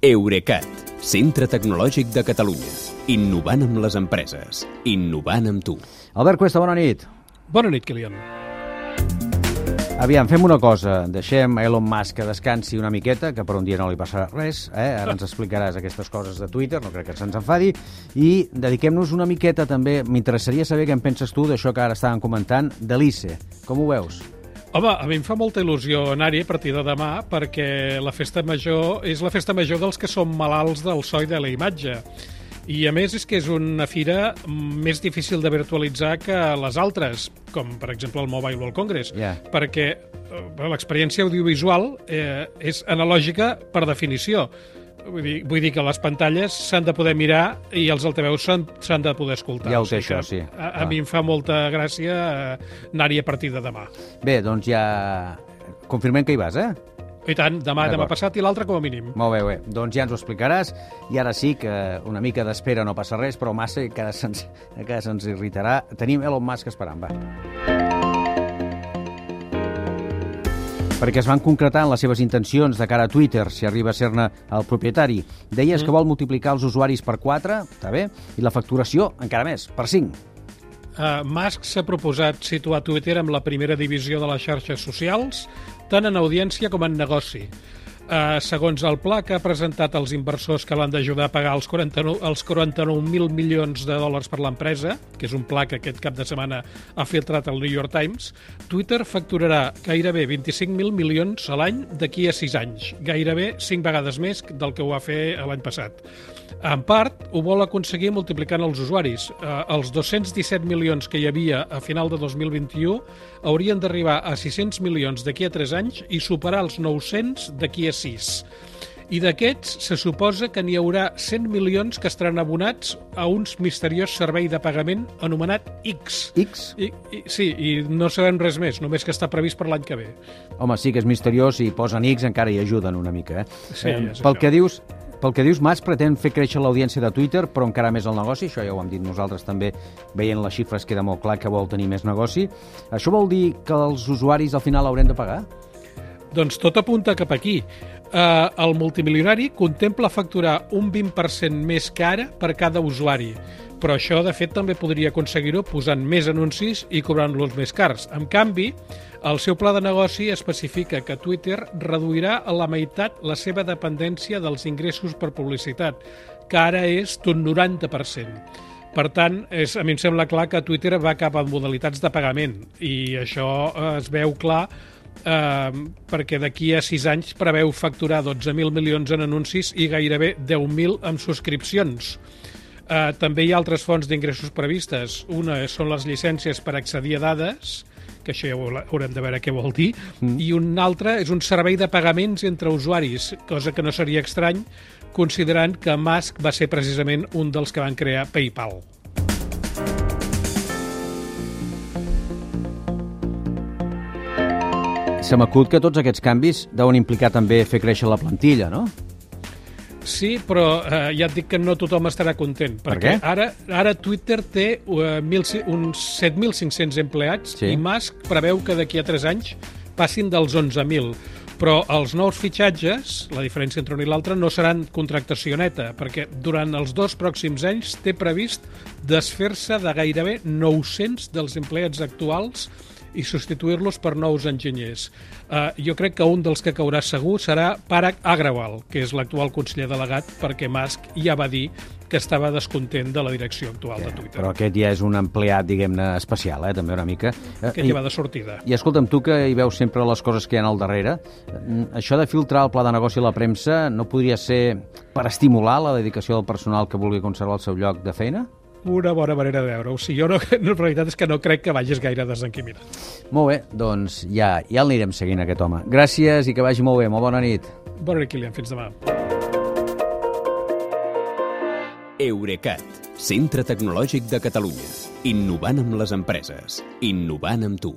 Eurecat, centre tecnològic de Catalunya. Innovant amb les empreses. Innovant amb tu. Albert Cuesta, bona nit. Bona nit, Kilian. Aviam, fem una cosa. Deixem Elon Musk que descansi una miqueta, que per un dia no li passarà res. Eh? Ara ens explicaràs aquestes coses de Twitter, no crec que se'ns enfadi. I dediquem-nos una miqueta també. M'interessaria saber què en penses tu d'això que ara estàvem comentant, de l'ICE. Com ho veus? Home, a mi em fa molta il·lusió anar-hi a partir de demà perquè la festa major és la festa major dels que són malalts del so i de la imatge. I a més és que és una fira més difícil de virtualitzar que les altres, com per exemple el Mobile World Congress, Yeah. perquè eh, l'experiència audiovisual eh, és analògica per definició. Vull dir, vull dir que les pantalles s'han de poder mirar i els altaveus s'han de poder escoltar. Ja ho O té, sigui això, sí. A, a Clar. mi em fa molta gràcia eh, anar-hi a partir de demà. Bé, doncs ja... Confirmem que hi vas, eh? I tant, demà, demà passat i l'altre com a mínim. Molt bé, bé. Doncs ja ens ho explicaràs. I ara sí que una mica d'espera no passa res, però massa que se'ns se'ns irritarà. Tenim Elon Musk esperant, va. Perquè es van concretar en les seves intencions de cara a Twitter, si arriba a ser-ne el propietari. Deies que vol multiplicar els usuaris per 4, està bé, i la facturació encara més, per 5. Uh, Musk s'ha proposat situar Twitter amb la primera divisió de les xarxes socials, tant en audiència com en negoci. Uh, segons el pla que ha presentat als inversors que l'han d'ajudar a pagar els 49 els 49.000 milions de dòlars per l'empresa, que és un pla que aquest cap de setmana ha filtrat el New York Times, Twitter facturarà gairebé 25.000 milions a l'any d'aquí a 6 anys, gairebé 5 vegades més del que ho va fer l'any passat. En part, ho vol aconseguir multiplicant els usuaris. Eh, els 217 milions que hi havia a final de 2021 haurien d'arribar a 600 milions d'aquí a 3 anys i superar els 900 d'aquí a 6. I d'aquests se suposa que n'hi haurà 100 milions que estaran abonats a uns misteriós servei de pagament anomenat X. X? I, i, sí, i no sabem res més, només que està previst per l'any que ve. Home, sí que és misteriós i posen X encara hi ajuden una mica, eh? Sí, eh pel això. que dius, pel que dius, Mas pretén fer créixer l'audiència de Twitter, però encara més el negoci, això ja ho hem dit nosaltres també, veient les xifres queda molt clar que vol tenir més negoci. Això vol dir que els usuaris al final haurem de pagar? Doncs tot apunta cap aquí. Uh, el multimilionari contempla facturar un 20% més que ara per cada usuari, però això, de fet, també podria aconseguir-ho posant més anuncis i cobrant-los més cars. En canvi, el seu pla de negoci especifica que Twitter reduirà a la meitat la seva dependència dels ingressos per publicitat, que ara és d'un 90%. Per tant, és, a mi em sembla clar que Twitter va cap a modalitats de pagament i això eh, es veu clar eh, perquè d'aquí a 6 anys preveu facturar 12.000 milions en anuncis i gairebé 10.000 en subscripcions. Eh, també hi ha altres fonts d'ingressos previstes. Una són les llicències per accedir a dades, que això ja haurem de veure què vol dir, mm. i un altre és un servei de pagaments entre usuaris, cosa que no seria estrany, considerant que Musk va ser precisament un dels que van crear PayPal. Se m'acut que tots aquests canvis deuen implicar també fer créixer la plantilla, no? Sí, però eh, ja et dic que no tothom estarà content, Per perquè què? ara, ara Twitter té uh, mil, uns 7.500 empleats Sí. i Musk preveu que d'aquí a 3 anys passin dels 11.000. Però els nous fitxatges, la diferència entre un i l'altre, no seran contractació neta, perquè durant els dos pròxims anys té previst desfer-se de gairebé 900 dels empleats actuals i substituir-los per nous enginyers. Uh, jo crec que un dels que caurà segur serà Parag Agrawal, que és l'actual conseller delegat, perquè Musk ja va dir que estava descontent de la direcció actual de Twitter. Però aquest ja és un empleat, diguem-ne, especial, eh? també una mica. Eh, Aquest ja va de sortida. I escolta'm, tu que hi veus sempre les coses que hi ha al darrere, eh, això de filtrar el pla de negoci a la premsa no podria ser per estimular la dedicació del personal que vulgui conservar el seu lloc de feina? Una bona manera de veure-ho. O sigui, jo no, la veritat és que no crec que vagis gaire desenquiminat. Molt bé, doncs ja, ja el anirem seguint, aquest home. Gràcies i que vagi molt bé. Molt bona nit. Bona nit, Kilian. Fins demà. Eurecat, centre tecnològic de Catalunya. Innovant amb les empreses. Innovant amb tu.